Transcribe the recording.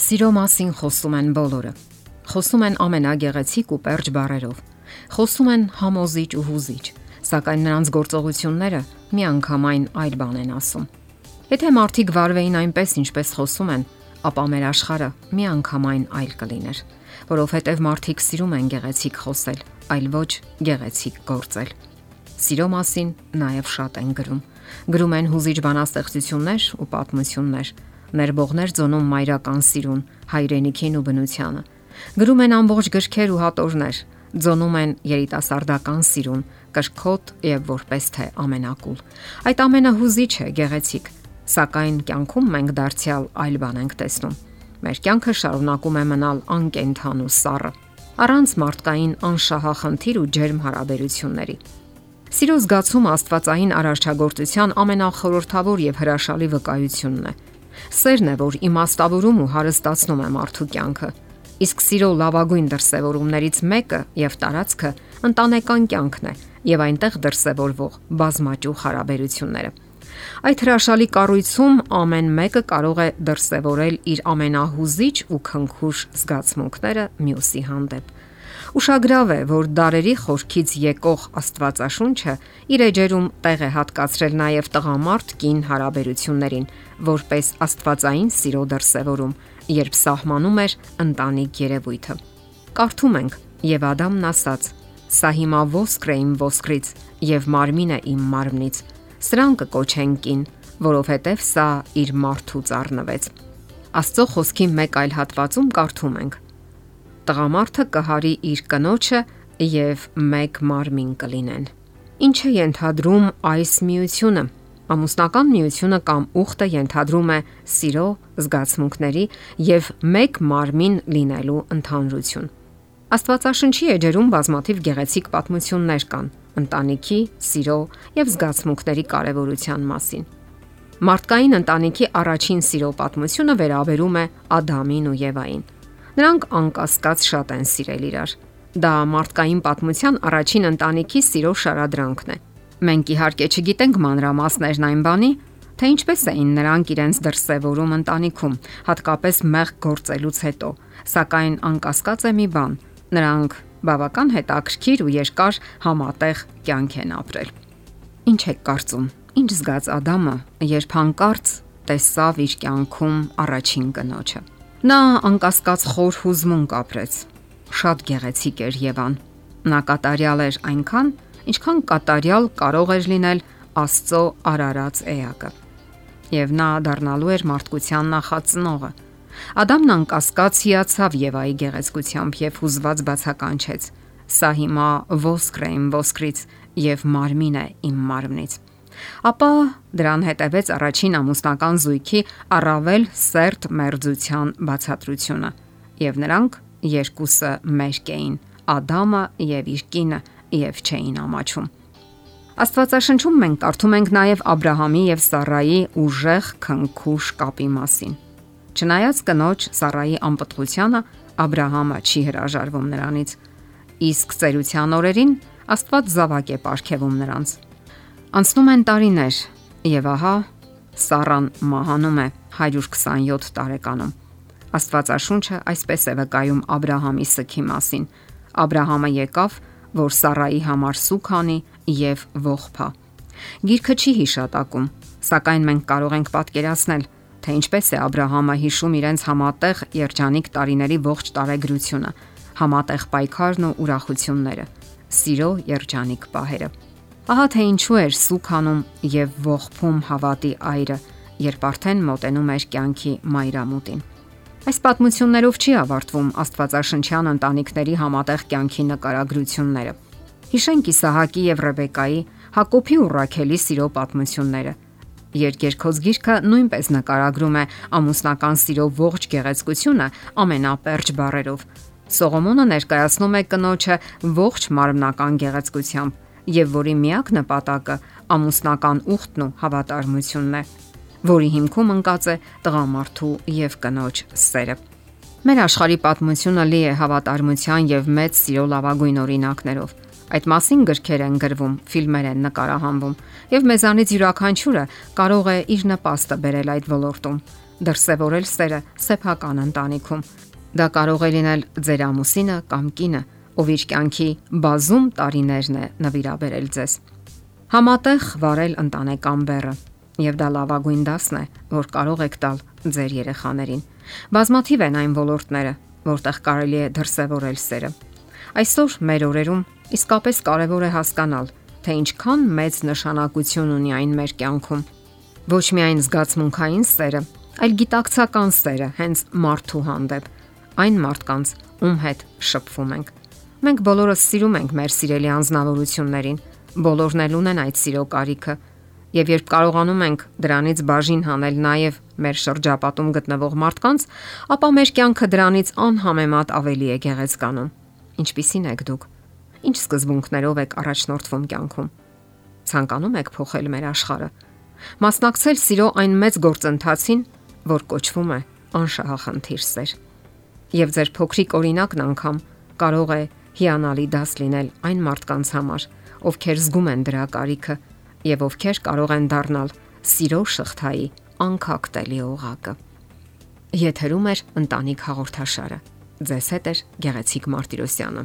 Սիրո մասին խոսում են բոլորը։ Խոսում են ամենագեղեցիկ ու պերճ բառերով։ Խոսում են համոզիչ ու հուզիչ, սակայն նրանց գործողությունները միանգամայն այլ բան են ասում։ Եթե մարդիկ վարվեին այնպես, ինչպես խոսում են, ապա մեր աշխարհը միանգամայն այլ կլիներ, որովհետև մարդիկ սիրում են գեղեցիկ խոսել, այլ ոչ գեղեցիկ գործել։ Սիրո մասին նաև շատ են գրում։ Գրում են հուզիչ բանաստեղծություններ ու պատմություններ ներբողներ ծոնում մայրական սիրուն, հայրենիքին ու բնությանը։ Գրում են ամբողջ գրքեր ու հատորներ, ձոնում են երիտասարդական սիրուն, կրկոտ եւ որպես թե ամենակուլ։ Այդ ամենը հուզիչ է, գեղեցիկ, սակայն կյանքում մենք դարձյալ այլ բան ենք տեսնում։ Մեր կյանքը շարունակում է մնալ անկենթան ու սառը, առանց մարդկային անշահախնդիր ու ջերմ հարաբերությունների։ Սիրո զգացումը Աստվածային արարչագործության ամենախորհրդավոր եւ հրաշալի վկայությունն է։ Սերն է, որ իմաստավորում ու հարստացնում է մարդու կյանքը։ Իսկ սիրո լավագույն դրսևորումներից մեկը եւ տարածքը ընտանեկան կյանքն է եւ այնտեղ դրսևորվող բազմաճյուղ հարաբերությունները։ Այդ հրաշալի կառույցում ամեն մեկը կարող է դրսևորել իր ամենահուզիչ ու քնքուշ զգացմունքները մյուսի հանդեպ։ Ուշագրավ է, որ դարերի խորքից եկող Աստվածաշունչը իր էջերում տեղ է հատկացրել նաև տղամարդ կին հարաբերություններին, որպես Աստվածային սիրո դրսևորում, երբ սահմանում էր ընտանիք երևույթը։ Կարդում ենք. Եվ Ադամն ասաց. Սա հիմա ոսկր է իմ ոսկրից եւ մարմին է իմ մարմնից։ Սրան կկոչեն կին, որովհետեւ սա իր մարդուց առնվեց։ Աստծո խոսքի մեկ այլ հատվածում կարդում ենք տղամարդը կհարի իր կնոջը եւ մեկ մարմին կլինեն։ Ինչ է ենթադրում այս միությունը։ Ամուսնական միությունը կամ ուխտը ենթադրում է սիրո, զգացմունքների եւ մեկ մարմին լինելու ընդհանրություն։ Աստվածաշնչի էջերում բազմաթիվ գեղեցիկ պատմություններ կան ընտանիքի, սիրո եւ զգացմունքների կարեւորության մասին։ Մարդկային ընտանիքի առաջին սիրո պատմությունը վերաբերում է Ադամին ու Եվային։ Նրանք անկասկած շատ են սիրել իրար։ Դա մարդկային պատմության առաջին ընտանիքի սիրո շարադրանքն է։ Մենք իհարկե չգիտենք մանրամասներն այն բանի, թե ինչպես էին նրանք իրենց դրսևորում ընտանիքում, հատկապես մեղ գործելուց հետո, սակայն անկասկած է մի բան. նրանք բավական հետաքրքիր ու երկար համատեղ կյանք են ապրել։ Ինչ եք կարծում։ Ինչ զգաց Ադամը, երբ հանկարծ տեսավ իր կյանքում առաջին կնոջը։ Նա անկասկած խոր հուզմուն կապրեց։ Շատ գեղեցիկ էր Եվան։ Նա կատարյալ էր այնքան, ինչքան կատարյալ կարող էր լինել Աստծո արարած էակը։ Եվ նա դառնալու էր մարդկության նախածնողը։ Ադամն անկասկած հիացավ Եվայի գեղեցկությամբ եւ հուզված բացականչեց. Սա հիմա ոսկր է իմ ոսկրից եւ մարմին է իմ մարմնից ապա դրան հետևեց առաջին ամուսնական զույգի առավել սերտ մերձության բացատրությունը եւ նրանք երկուսը մերկ էին Ադամը եւ իր կինը եւ չէին ամաչում Աստվածաշնչում մենք կարդում ենք նաև Աբ รา համի եւ Սառայի ուժեղ քնքուշ կապի մասին։ Չնայած կնոջ Սառայի անպտղությանը Աբ รา համը չի հրաժարվում նրանից, իսկ ծերության օրերին Աստված զավակ է ապարգևում նրանց։ Անցնում են տարիներ եւ ահա Սառան մահանում է 127 տարեկանում։ Աստվածաշունչը այսպես է վկայում Աբ รา համի սքի մասին։ Աբ รา համը եկավ, որ Սառայի համար սուք անի եւ ողփա։ Գիրքը չի հիշատակում, սակայն մենք կարող ենք պատկերացնել, թե ինչպես է Աբ รา համը հիշում իրենց համատեղ երջանիկ տարիների ողջ տարեգրությունը, համատեղ պայքարն ու ուրախությունները, սիրո երջանիկ պահերը։ Ահա թե ինչու էր սուքանում եւ ողբում հավատի այրը, երբ արդեն մոտենում էր կյանքի մայրամուտին։ Այս պատմություններով չի ավարտվում Աստվածաշնչյան ընտանիքների համատեղ կյանքի նկարագրությունները։ Հիշենք Իսահակի եւ Ռեբեկայի, Հակոբի ու Ռաքելի սիրո պատմությունները։ Երկերքոց գիրքը նույնպես նկարագրում է ամուսնական սիրո ողջ գեղեցկությունը ամենապերճ բառերով։ Սողոմոնը ներկայացնում է կնոջը ողջ մարմնական գեղեցկությամբ եւ որի միակ նպատակը ամուսնական ուխտն ու հավատարմությունն է, որի հիմքում ընկած է տղամարդու եւ կնոջ սերը։ Մեր աշխարհի պատմությունը լի է հավատարմության եւ մեծ սիրո լավագույն օրինակներով։ Այդ մասին գրքեր են գրվում, ֆիլմեր են նկարահանվում, եւ մեզանից յուրաքանչյուրը կարող է իր նպաստը բերել այդ ոլորտում։ դրսևորել սերը սեփական ընտանիքում։ Դա կարող է լինել ձեր ամուսինը կամ կինը, ով իր կյանքի բազում տարիներն է նվիրաբերել ձեզ։ Համատեղ վարել ընտանեկան բեռը, եւ դա լավագույն դասն է, որ կարող եք տալ ձեր երեխաներին։ Բազմաթիվ են այն ոլորտները, որտեղ կարելի է դրսևորել սերը։ Այսօր մեր օրերում իսկապես կարևոր է հասկանալ, թե ինչքան մեծ նշանակություն ունի այն մեր կյանքում։ Ոչ միայն զգացմունքային սերը, այլ գիտակցական սերը հենց մարդու հանդեպ, այն մարդկանց, ում հետ շփվում ենք։ Մենք բոլորս սիրում ենք մեր սիրելի անznավորություններին, բոլորն էլ ունեն այդ սիրո կարիքը, եւ երբ կարողանում ենք դրանից բաժին հանել նաեւ մեր շրջապատում գտնվող մարդկանց, ապա մեր կյանքը դրանից անհամեմատ ավելի է գեղեցկանում։ Ինչպիսին եք դուք։ Ինչ սկզբունքներով եք առաջնորդվում կյանքում։ Ցանկանում եք փոխել մեր աշխարհը։ Մասնակցել սիրո այն մեծ գործընթացին, որ կոչվում է անշահախնդիր սեր։ Եվ ձեր փոքրիկ օրինակն անգամ կարող է հիանալի դաս լինել այն մարդկանց համար, ովքեր զգում են դրա կարիքը եւ ովքեր կարող են դառնալ սիրո շղթայի անկախտելի օղակը։ Եթերում է ընտանիք հաղորդաշարը։ Ձեզ հետ է Գեղեցիկ Մարտիրոսյանը։